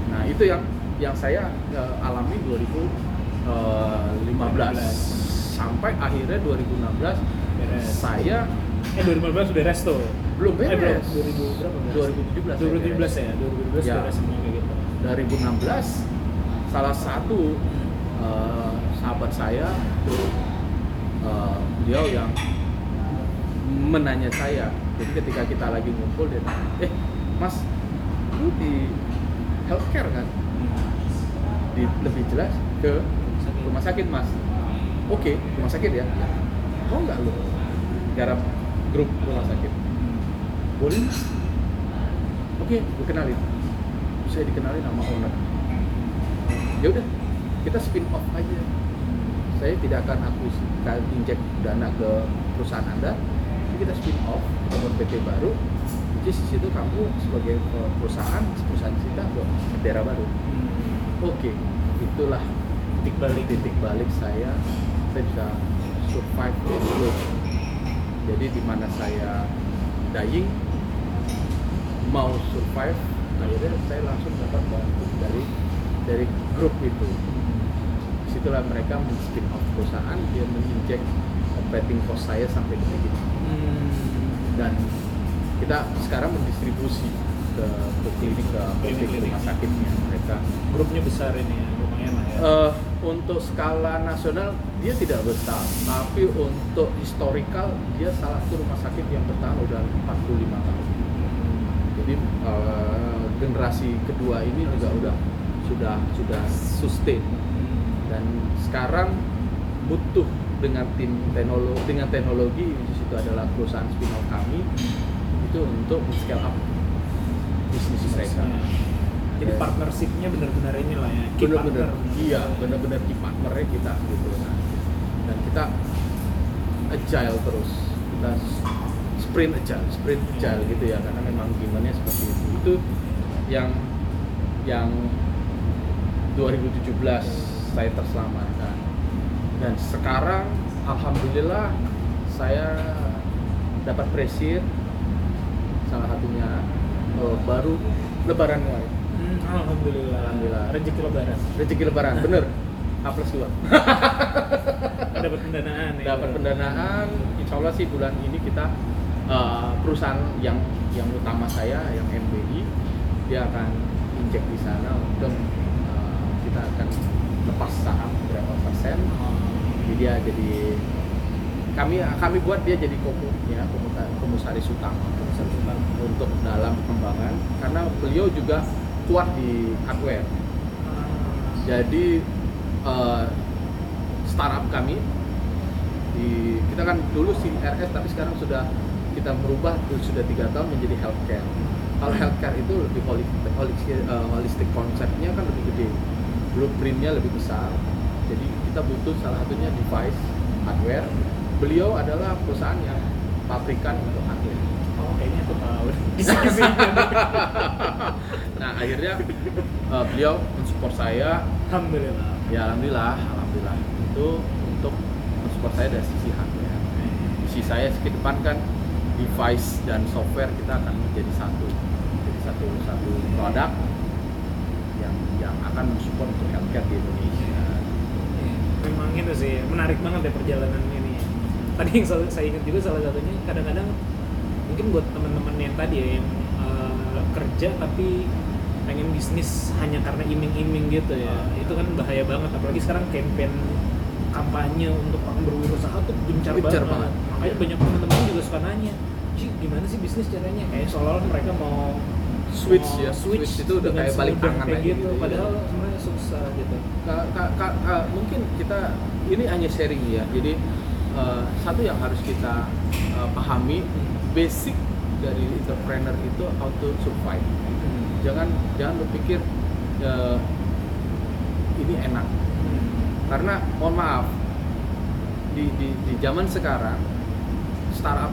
Nah itu yang yang saya eh, alami 2015 sampai akhirnya 2016 Beres. saya Eh 2015 beres tuh. belum Eh belum. beres. 2000 berapa beres? 2017. 2017 ya, 2017 Ya. beres semua kayak gitu. 2016 salah satu eh, sahabat saya eh, beliau yang menanya saya jadi ketika kita lagi ngumpul dia tanya, eh mas lu di healthcare kan di, lebih jelas ke rumah sakit mas oke rumah sakit ya mau nggak lu garap grup rumah sakit. Boleh? Oke gue kenalin. Saya dikenalin sama owner. Ya udah kita spin off aja. Saya tidak akan aku injek dana ke perusahaan anda. Tapi kita spin off kita buat PT baru. Which is di situ kamu sebagai eh, perusahaan perusahaan kita buat bendera baru. Oke itulah Titik balik. titik balik saya. Saya bisa survive jadi di mana saya dying mau survive akhirnya saya langsung dapat bantu dari dari grup itu di situlah mereka men-spin off perusahaan dia menginjek operating cost saya sampai ke Hmm. dan kita sekarang mendistribusi ke, ke klinik ke klinik rumah sakitnya mereka Grupnya besar ini ya, lumayan lah ya. Eh, untuk skala nasional dia tidak besar, tapi untuk historikal dia salah satu rumah sakit yang bertahan udah 45 tahun. Jadi eh, generasi kedua ini juga udah sudah sudah sustain dan sekarang butuh dengan tim teknologi dengan teknologi di situ adalah perusahaan spin-off kami itu untuk scale up bisnis mereka. Jadi partnershipnya benar-benar inilah ya. key bener-bener partner. iya bener-bener key partnernya kita gitu nah, dan kita agile terus. Kita sprint agile sprint agile gitu ya karena memang gimana seperti itu. Itu yang yang 2017 saya terselamatkan. Dan sekarang alhamdulillah saya dapat presir salah satunya eh, baru lebaran kemarin Alhamdulillah. Alhamdulillah. Rezeki lebaran. rezeki lebaran bener A plus dua Dapat pendanaan ya. dapat pendanaan insya Allah sih bulan ini kita uh, perusahaan yang yang utama saya yang MBI dia akan injek di sana untuk uh, kita akan lepas saham berapa persen jadi dia jadi kami kami buat dia jadi komu ya komisaris utama komisaris utama untuk dalam pengembangan karena beliau juga kuat di hardware jadi eh, startup kami di kita kan dulu RS tapi sekarang sudah kita merubah sudah tiga tahun menjadi healthcare. Kalau healthcare itu lebih holistik, holistik, eh, holistik konsepnya kan lebih gede, blueprintnya lebih besar. Jadi kita butuh salah satunya device hardware. Beliau adalah perusahaan yang pabrikan untuk kayaknya aku tahu. Nah akhirnya eh, beliau mensupport saya Alhamdulillah. ya alhamdulillah alhamdulillah itu untuk mensupport saya dari sisi hardware sisi saya ke depan kan device dan software kita akan menjadi satu jadi satu satu produk yang yang akan mensupport untuk healthcare di Indonesia Memang itu sih menarik banget ya perjalanan ini. Tadi yang saya ingat juga salah satunya kadang-kadang mungkin buat teman-teman yang tadi ya yang eh, kerja tapi pengen bisnis hanya karena iming-iming gitu ya. Itu kan bahaya banget apalagi sekarang campaign kampanye untuk orang berwirausaha tuh gencar, Gencar banget. banget. makanya banyak teman-teman juga suka nanya Ci, gimana sih bisnis caranya? Kayak seolah-olah mereka mau Switch mau ya, switch itu udah kayak balik tangan kayak gitu, gitu ya. padahal sebenarnya susah gitu. Ka- ka- ka- ka- mungkin kita ini hanya sharing ya. Jadi eh, satu yang harus kita eh, pahami basic dari entrepreneur itu how to survive. Jangan jangan berpikir eh, ini enak. Karena mohon maaf di, di, di zaman sekarang startup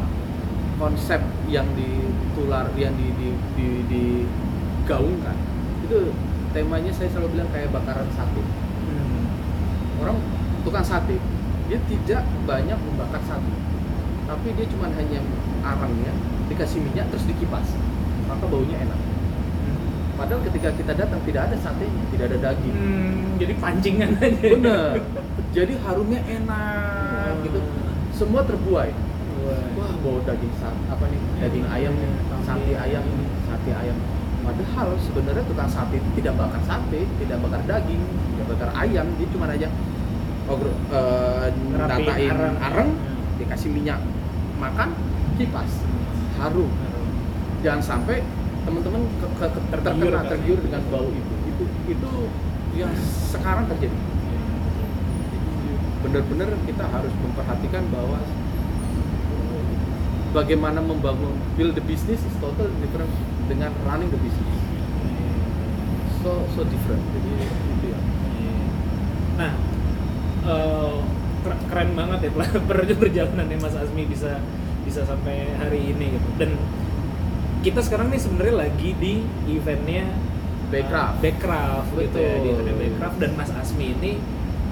konsep yang ditular yang di, di, di, digaungkan itu temanya saya selalu bilang kayak bakaran sate orang tukang sate dia tidak banyak membakar sate tapi dia cuma hanya arangnya dikasih minyak terus dikipas. Maka baunya enak. Padahal ketika kita datang tidak ada satenya tidak ada daging. Hmm, jadi pancingan aja. bener. Jadi harumnya enak gitu. Semua terbuai. Wah. Bau daging sate apa nih daging ayam sate ayam sate ayam. Padahal sebenarnya tukang sate itu tidak bakar sate tidak bakar daging tidak bakar ayam dia cuma aja ogro eh, Ngerapiin natain arang. arang dikasih minyak makan kipas. Harum jangan sampai teman-teman ke, ke- ke- terkena tergiur dengan bau itu. Itu itu yang sekarang terjadi. Benar-benar kita harus memperhatikan bahwa bagaimana membangun build the business is total different dengan running the business. So so different. Jadi itu ya. Nah, ker- keren banget ya per- per- perjalanannya Mas Azmi bisa bisa sampai hari ini gitu. Dan kita sekarang nih sebenarnya lagi di eventnya Backcraft. eh, Backcraft gitu ya di eventnya Backcraft dan Mas Azmi ini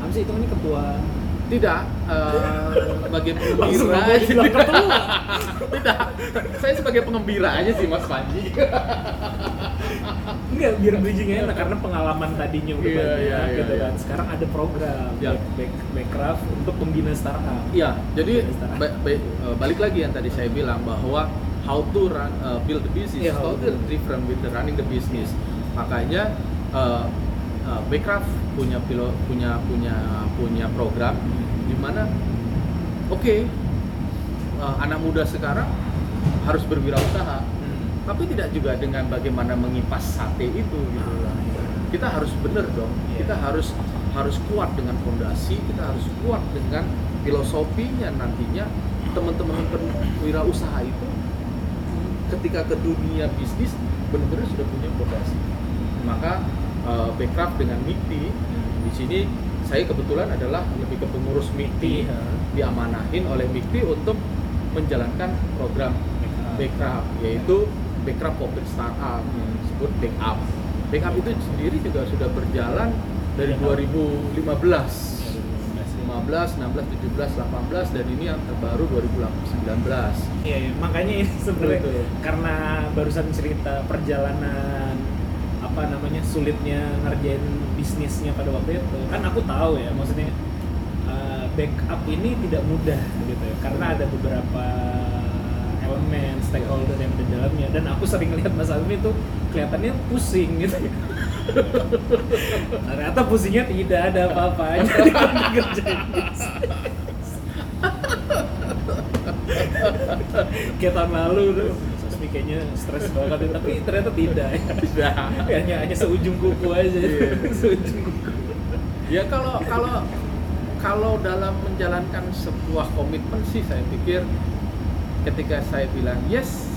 apa sih itu ini ketua? Tidak eh, sebagai pengembira tidak saya sebagai pengembira aja sih Mas Panji Enggak, biar bridgingnya enak karena pengalaman tadinya udah Iya, banyak iya, iya, gitu iya. kan. Sekarang ada program Iya. back, back, Backcraft untuk pembina startup. Iya, jadi Startup. ba- ba- eh, balik lagi yang tadi saya bilang bahwa how to run uh, build the business Iya, how to. different with the running the business. Makanya uh, uh, Backcraft punya pilo, punya punya punya program di mana oke uh, anak muda sekarang harus berwirausaha, tapi tidak juga dengan bagaimana mengipas sate itu gitu. Kita harus benar dong. Iya. Kita harus harus kuat dengan fondasi, kita harus kuat dengan filosofinya nantinya teman-teman berwirausaha itu ketika ke dunia bisnis benar-benar sudah punya fondasi. Maka uh, Backcraft dengan MIKTI di sini saya kebetulan adalah lebih ke pengurus MIKTI Iya. diamanahin oleh MIKTI untuk menjalankan program Backcraft yaitu Backcraft Corporate Startup yang disebut Backup. Backup itu sendiri juga sudah berjalan dari Iya. 2015. 15, 16, 17, 18 dan ini yang terbaru 2019. Iya, iya. makanya ini sebenarnya karena barusan cerita perjalanan apa namanya sulitnya ngerjain bisnisnya pada waktu itu kan aku tahu ya maksudnya uh, backup ini tidak mudah gitu ya karena ada beberapa elemen stakeholder yang ada di dalamnya dan aku sering lihat Mas Azmi itu kelihatannya pusing gitu ya. ternyata pusingnya tidak ada apa-apanya kayak tahun lalu tuh kayaknya stres banget tapi ternyata tidak ya Tidak. hanya hanya seujung kuku aja Iya. seujung kuku Ya kalau kalau kalau dalam menjalankan sebuah komitmen sih saya pikir ketika saya bilang yes,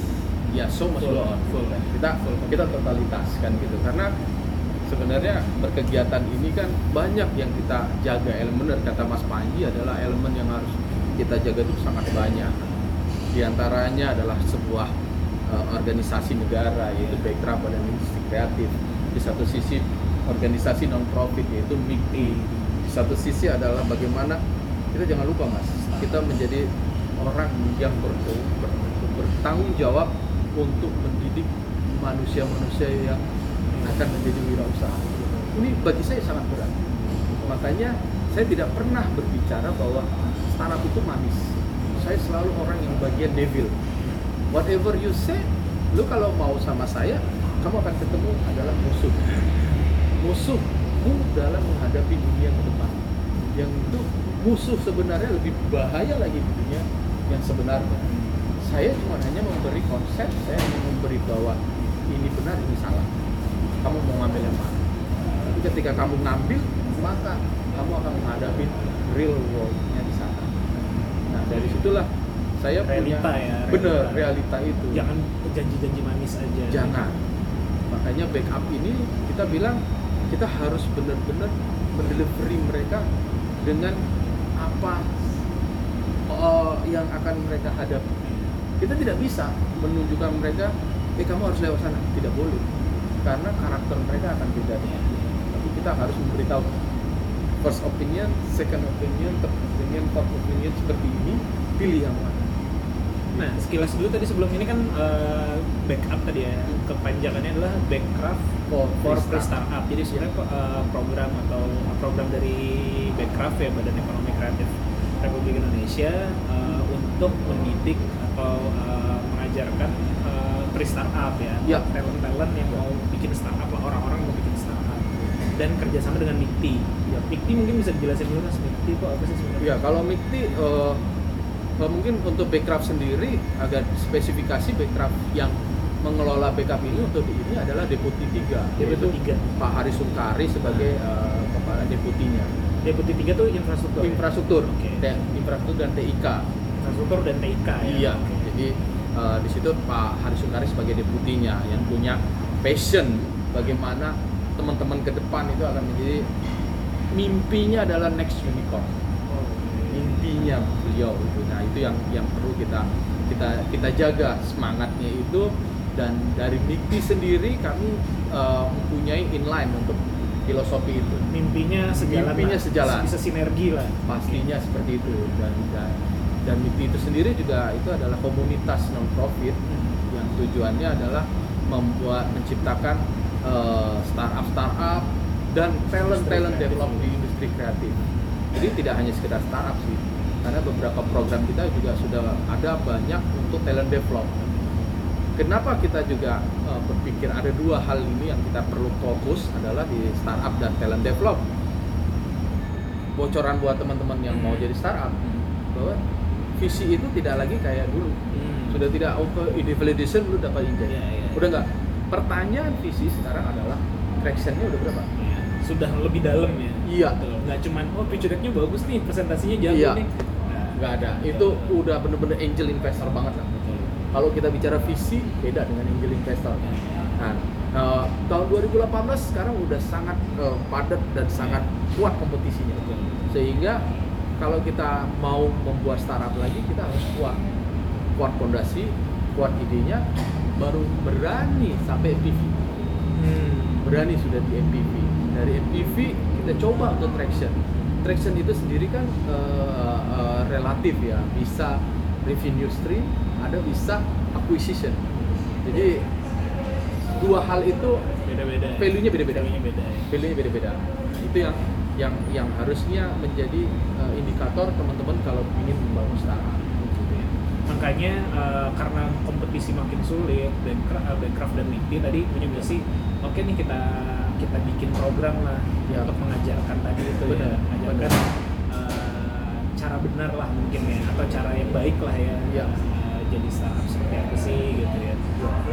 ya so must go on. Full. Kita kita totalitas kan gitu karena sebenarnya berkegiatan ini kan banyak yang kita jaga elemen dan kata Mas Panji adalah elemen yang harus kita jaga itu sangat banyak. Di antaranya adalah sebuah uh, organisasi negara yaitu Backcraft Badan Industri Kreatif. Di satu sisi organisasi non profit yaitu MIKTI. Di satu sisi adalah bagaimana kita jangan lupa Mas, kita menjadi orang yang ber- ber- bertanggung jawab untuk mendidik manusia-manusia yang akan menjadi wirausaha. Ini bagi saya sangat berat. Makanya saya tidak pernah berbicara bahwa startup itu manis. Saya selalu orang yang bagian devil. Whatever you say, lu kalau mau sama saya, kamu akan ketemu adalah musuh. Musuhmu dalam menghadapi dunia ke depan. Yang itu musuh sebenarnya lebih bahaya lagi di dunia yang sebenarnya. Saya cuma hanya memberi konsep, saya hanya memberi bahwa ini benar, ini salah. Kamu mau ngambil yang mana? Tapi ketika kamu ngambil, maka kamu akan menghadapi real world-nya di sana. Nah dari situlah saya Realita punya ya, bener realita. realita itu jangan janji-janji manis aja jangan makanya backup ini kita bilang kita harus benar-benar mendelivery mereka dengan apa yang akan mereka hadapi. Kita tidak bisa menunjukkan mereka eh kamu harus lewat sana. Tidak boleh karena karakter mereka akan beda tapi kita harus memberitahu first opinion second opinion third opinion fourth opinion seperti ini pilih yang mana. Nah, sekilas dulu tadi sebelum ini kan eh, backup tadi ya. Kepanjangannya adalah Backcraft For for Free Free Startup. Jadi sebenarnya eh, program atau program dari Backcraft ya Badan Ekonomi Kreatif Republik Indonesia eh, untuk mendidik atau eh, mengajarkan eh, free startup ya. Ya. Talent-talent yang mau bikin startup lah orang-orang mau bikin startup. Dan kerjasama dengan MIKTI. Ya. MIKTI mungkin bisa dijelasin dulu mas MIKTI itu apa sih sebenarnya? Ya, kalau MIKTI eh, mungkin untuk Backcraft sendiri agak spesifikasi Backcraft yang mengelola backup ini untuk di ini adalah deputi 3 Deputi tiga. Pak Hari Sungkari sebagai eh, kepala deputinya Deputi tiga tuh infrastruktur. ya? infrastruktur Oke. T- infrastruktur dan TIK infrastruktur dan TIK ya. iya jadi eh, di situ Pak Hari Sungkari sebagai deputinya yang punya passion bagaimana teman-teman ke depan itu akan menjadi mimpinya adalah next unicorn intinya beliau itu nah itu yang yang perlu kita kita kita jaga semangatnya itu dan dari MIKTI sendiri kami eh, mempunyai inline untuk filosofi itu Mimpinya sejalan. Mimpinya sejalan. Bisa sinergi lah. pastinya seperti itu dan dan dan MIKTI itu sendiri juga itu adalah komunitas non profit yang tujuannya adalah membuat menciptakan eh, startup startup dan talent talent develop di industri kreatif. Jadi tidak hanya sekedar startup sih, karena beberapa program kita juga sudah ada banyak untuk talent develop. Kenapa kita juga eh, berpikir ada dua hal ini yang kita perlu fokus adalah di startup dan talent develop. Bocoran buat teman-teman yang mau jadi startup bahwa visi itu tidak lagi kayak dulu Hmm. sudah tidak auto ide validation lu dapat injek Iya, iya. udah nggak pertanyaan visi sekarang adalah tractionnya udah berapa Iya. Sudah lebih dalam ya. Iya. Betul. Nggak cuman oh decknya bagus nih, presentasinya jago Iya. nih. Nah, nggak ada itu udah bener-bener angel investor banget lah Betul. kalau kita bicara visi beda dengan angel investor Iya. nah eh, tahun 2018 sekarang udah sangat eh, padat dan sangat kuat kompetisinya Betul. sehingga kalau kita mau membuat startup lagi kita harus kuat kuat fondasi kuat idenya baru berani sampai MVP Hmm. berani sudah di MPV dari MPV kita coba untuk traction traction itu sendiri kan eh, eh, relatif ya bisa revenue stream ada bisa acquisition jadi dua hal itu Beda-beda. ya. Value-nya beda-beda. Value-nya beda. ya. value beda-beda itu yang yang yang harusnya menjadi eh, indikator teman-teman kalau ingin membangun startup Gitu ya. Makanya eh, karena kompetisi makin sulit, eh, Backcraft dan MIKTI tadi punya misi, oke nih kita kita bikin program lah Ya. untuk mengajarkan tadi itu Benar, ya, mengajarkan eh, cara benar lah mungkin ya, atau cara yang baik lah ya, Ya. eh, jadi startup seperti apa sih gitu ya,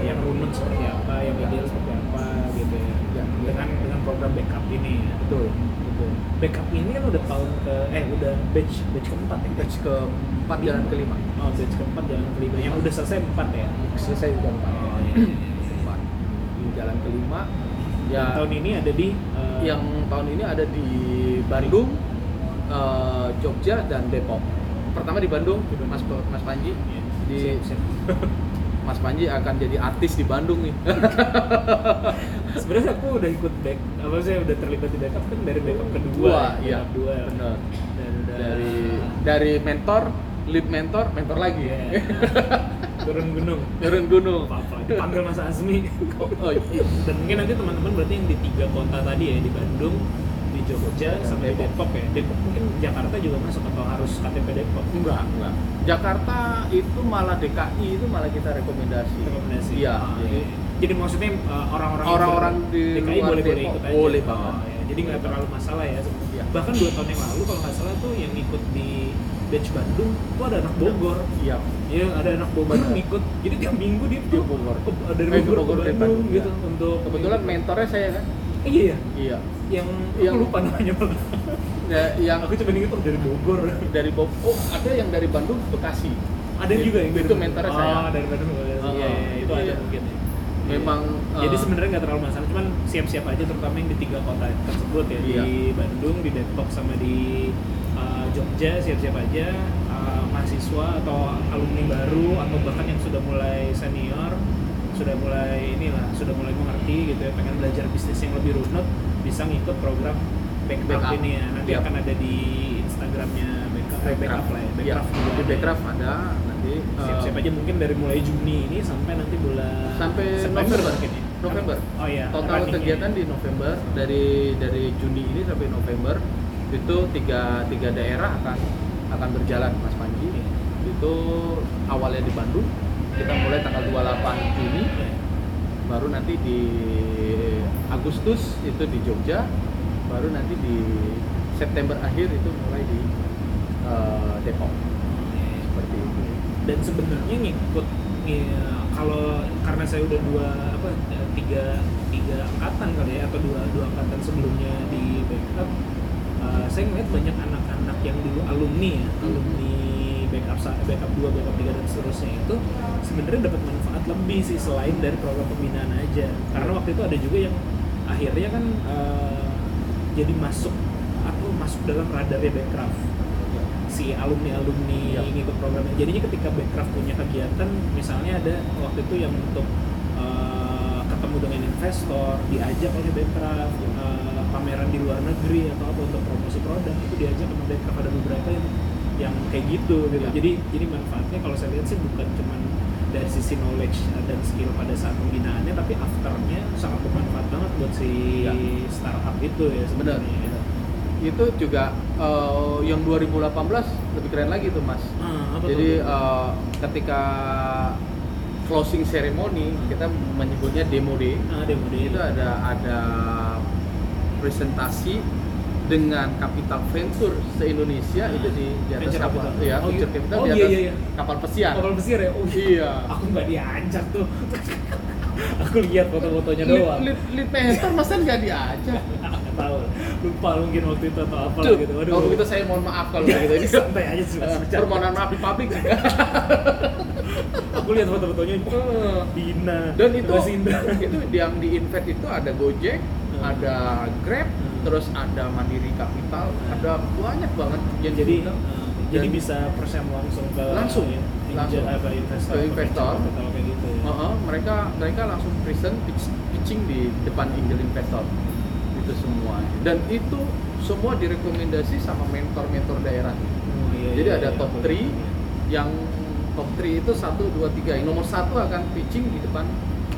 yang runut seperti apa, yang ideal seperti apa gitu ya, Ya. dengan dengan program backup ini. ya. betul betul Backup ini kan udah tahun ke eh udah batch batch keempat ya. batch keempat jalan kelima Oh, batch keempat jalan kelima. Yang udah selesai empat ya. selesai udah empat Oh, iya, iya, iya. empat di jalan kelima Ya. Tahun ini ada di eh, yang tahun ini ada di Bandung, eh, Jogja dan Depok. Pertama di Bandung, Mas Mas Panji. Iya. Di Siap, siap. Mas Panji akan jadi artis di Bandung nih. Sebenarnya aku udah ikut back, apa sih udah terlibat di backup kan dari backup kedua, Dua, ya, iya. backup dua. Dan udah Dari dari mentor, lead mentor, mentor lagi. Iya. turun gunung. Turun gunung. Apa dipanggil Mas Azmi. Oh, iya. Dan mungkin nanti teman-teman berarti yang di tiga kota tadi ya di Bandung, di Jogja, Dan sama di Depok. Depok ya. Depok mungkin Jakarta juga masuk atau harus KTP Depok. Enggak, enggak. Jakarta itu malah DKI itu malah kita rekomendasi. rekomendasi. Iya, Ah, jadi iya. Jadi maksudnya uh, orang-orang yang Orang-orang di DKI boleh boleh ikut aja. boleh Oh, banget. iya. Jadi nggak terlalu masalah ya. Iya. Bahkan dua tahun yang lalu kalau nggak salah tuh yang ikut di batch Bandung tuh ada anak Bogor. Iya. Iya ada anak Bogor Benar. ikut. Jadi tiap minggu dia Di tuh Bogor. ke- dari Eh, ke Bogor, Bogor ke Bandung Bandung, gitu iya. untuk Kebetulan mentornya saya kan. Eh, iya iya. Iya. yang Yang- lupa namanya malah. Ya, yang aku cuma ingat tuh dari Bogor. dari Bob oh ada yang dari Bandung Bekasi ada juga yang itu mentornya oh, saya dari Bandung oh, iya, Oh, iya, itu iya. ada mungkin ya. Memang Jadi eh, sebenarnya nggak terlalu masalah, cuman siap-siap aja terutama yang di tiga kota tersebut ya Iya. di Bandung, di Depok sama di uh, Jogja siap-siap aja uh, mahasiswa atau alumni baru atau bahkan yang sudah mulai senior sudah mulai inilah sudah mulai mengerti gitu ya pengen belajar bisnis yang lebih runut bisa ngikut program backup, Backup. ini ya nanti Yap. akan ada di Instagramnya backup, eh, backup lah ya Iya, backup di ada. Backcraft ada eh, siap-siap aja mungkin dari mulai Juni ini sampai nanti bulan sampai September November. mungkin ya November. Oh iya total kegiatan di November dari dari Juni ini sampai November itu tiga tiga daerah akan akan berjalan Mas Panji. Itu awalnya di Bandung kita mulai tanggal 28 Juni Iya. baru nanti di Agustus itu di Jogja baru nanti di September akhir itu mulai di eh, Depok. Seperti itu dan sebenarnya ngikut ngi- kalau karena saya udah dua apa tiga tiga angkatan kali ya atau dua dua angkatan sebelumnya di backup eh, saya ngeliat banyak anak-anak yang dulu alumni ya alumni backup backup dua backup tiga dan seterusnya itu sebenarnya dapat manfaat lebih sih selain dari program pembinaan aja. Karena waktu itu ada juga yang akhirnya kan eh, jadi masuk atau masuk dalam radarnya Backcraft si alumni alumni Iya. ngikut programnya jadinya ketika Backcraft punya kegiatan misalnya ada waktu itu yang untuk eh, ketemu dengan investor diajak oleh Backcraft eh, pameran di luar negeri atau apa untuk promosi produk itu diajak sama Backcraft ada beberapa yang yang kayak gitu gitu Iya. jadi jadi manfaatnya kalau saya lihat sih bukan cuman dari sisi knowledge dan skill pada saat pembinaannya tapi afternya sangat bermanfaat banget buat si Iya. startup itu ya Benar. sebenarnya itu juga eh, yang 2018 lebih keren lagi tuh mas apa jadi tuh? eh, ketika closing ceremony kita menyebutnya demo day ah, demo day. itu ada ada presentasi dengan capital venture se Indonesia itu di, di atas kapal capital. ya Oh, venture iya. capital Oh, di iya, atas iya, iya. kapal pesiar kapal pesiar ya oh Iya. aku nggak diajak tuh aku lihat foto-fotonya lead, doang lead, lead mentor masa nggak diajak lupa mungkin waktu itu atau apa gitu waduh kalau begitu saya mohon maaf kalau begitu ini santai aja sih. Eh, permohonan maaf di publik aku lihat foto-fotonya Eh, Dina dan itu Mas Indra. itu yang di invest itu ada Gojek Hmm. ada Grab Hmm. terus ada Mandiri Capital ada banyak banget yang jadi eh, jadi bisa present langsung ke Langsung, in- langsung. apa investor Ke investor. capital kayak gitu ya. Heeh, mereka mereka langsung present pitch- pitching di depan angel investor itu semua. Dan itu semua direkomendasi sama mentor-mentor daerah. Oh, iya, jadi iya, ada iya, top aku 3 lihat. yang top 3 itu 1, 2, 3 yang nomor satu akan pitching di depan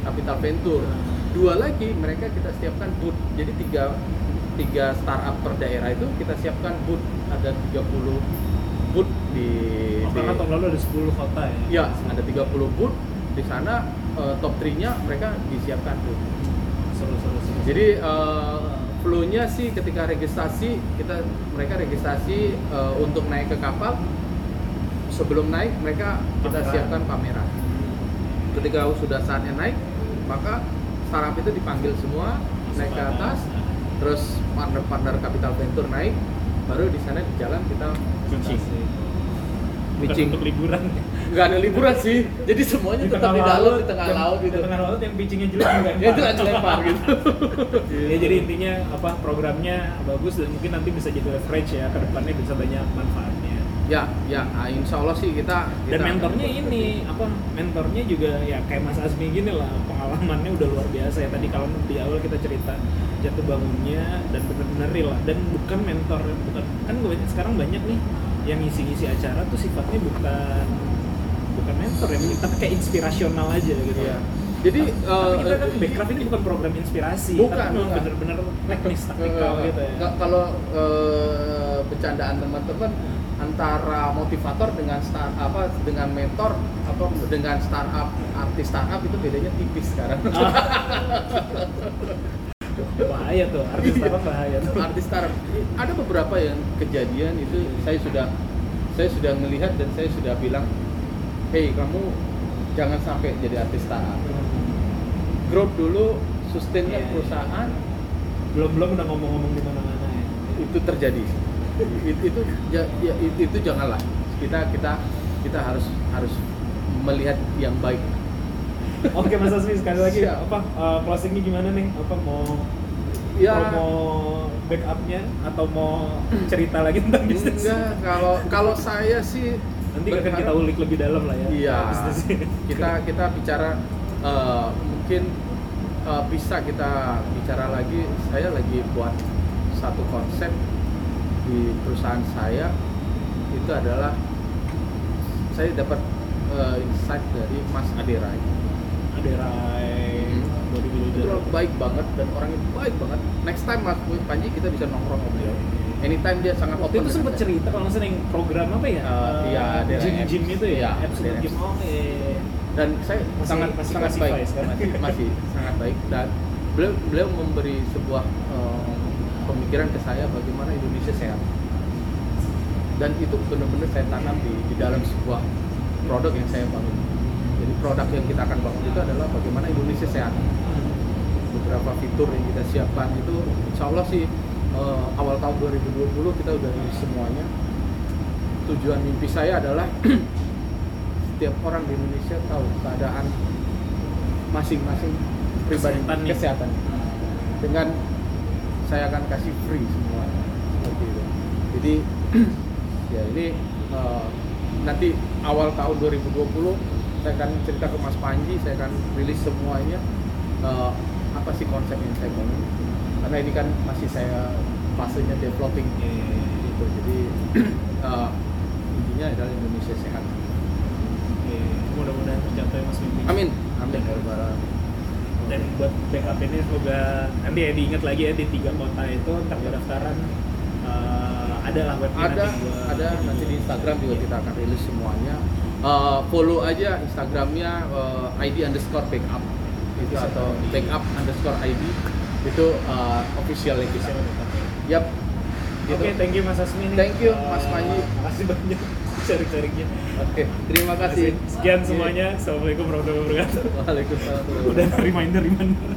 capital venture Hmm. dua lagi mereka kita siapkan booth. Jadi tiga tiga startup per daerah itu kita siapkan booth. Ada 30 booth di, Oh, di karena tahun lalu ada 10 kota ya? Ya ada 30 booth. Di sana eh, top 3 nya mereka disiapkan booth. Seru-seru seru. jadi eh, flow-nya sih ketika registrasi kita mereka registrasi eh, untuk naik ke kapal. Sebelum naik mereka kita Pameran. siapkan pameran. Ketika sudah saatnya naik maka startup itu dipanggil semua naik ke atas terus partner-partner capital venture naik baru di sana di jalan kita Bukan pitching untuk liburan nggak ada liburan sih. Jadi semuanya tetap di dalam di tengah yang- laut gitu. di tengah laut yang pitchingnya jelek juga. Ya itu aja lempar gitu. Ya jadi intinya apa programnya bagus dan mungkin nanti bisa jadi leverage ya ke depannya bisa banyak manfaatnya. Ya ya. Ah, insya Allah sih kita, dan kita mentornya ini apa mentornya juga ya kayak Mas Azmi gini lah pengalamannya udah luar biasa ya. Tadi kalau di awal kita cerita jatuh bangunnya dan bener-bener real lah. Dan bukan mentor bukan kan gue sekarang banyak nih yang ngisi-ngisi acara tuh sifatnya bukan mentor ya tapi kayak inspirasional aja gitu. Iya. Jadi tapi eh, kita kan eh, Backcraft ini bukan program inspirasi Bukan, tapi memang bener-bener teknis taktikal eh, gitu ya. Kalau eh, bercandaan teman-teman antara motivator dengan star apa dengan mentor atau dengan startup artis startup itu bedanya tipis sekarang. bahaya tuh artis startup bahaya tuh. Artis startup. Ada beberapa yang kejadian itu saya sudah saya sudah melihat dan saya sudah bilang, hey kamu jangan sampai jadi artis startup. Growth dulu, sustainnya iya. perusahaan belum belum udah ngomong-ngomong di mana-mana ya itu terjadi. itu itu, ja- ya, itu, itu janganlah kita kita kita harus harus melihat yang baik Oke Mas Asmi sekali lagi Siap. apa uh, closingnya gimana nih? Apa mau Ya. promo backupnya atau mau cerita lagi tentang bisnis? enggak kalau kalau saya sih Nanti akan kita ulik lebih dalam lah ya. Iya, kita kita bicara eh, mungkin eh, bisa kita bicara lagi. Saya lagi buat satu konsep di perusahaan saya itu adalah saya dapat eh, insight dari Mas Aderai. ada Rai bodybuilder. Itu orang baik banget dan orangnya baik banget. Next time Mas Panji kita bisa nongkrong sama beliau. Anytime dia sangat Waktu open. itu sempat cerita kalau yang program apa ya? Eh, iya, ada gym gym itu ya. Iya, Absolute ada gym. Oh iya. dan saya Masih- sangat masih sangat baik masih, masih sangat baik dan beliau beliau memberi sebuah eh, pemikiran ke saya bagaimana Indonesia sehat dan itu benar-benar saya tanam di, di dalam sebuah produk yang saya bangun jadi produk yang kita akan bangun itu adalah bagaimana Indonesia sehat beberapa fitur yang kita siapkan itu insya Allah sih eh, awal tahun 2020 kita udah rilis semuanya. Tujuan mimpi saya adalah setiap orang di Indonesia tahu keadaan masing-masing pribadi Kesehatan kesehatan. Dengan saya akan kasih free semua. Seperti itu jadi ya ini eh, nanti awal tahun 2020 saya akan cerita ke Mas Panji saya akan rilis semuanya eh, apa sih konsep yang saya bangun karena ini kan masih saya fasenya developing. Iya. gitu. Jadi eh, intinya adalah Indonesia sehat. Oke, mudah-mudahan tercapai mas mimpi. amin. Amin. Ya. Dan buat backup ini semoga nanti ya diingat lagi ya di tiga kota itu ntar pendaftaran eh, ada lah webnya ada nanti gua ada. ini. Nanti di Instagram juga kita akan rilis semuanya. Eh, follow aja Instagramnya eh, ID underscore backup. Itu atau backup underscore ID itu eh, official kita Official backup. yap Oke, gitu. thank you Mas Asmi. Thank you, Eh, Mas Panji. Makasih banyak sharing-sharingnya. oke terima kasih Sekian semuanya. Assalamualaikum warahmatullahi wabarakatuh. Waalaikumsalam Udah reminder reminder.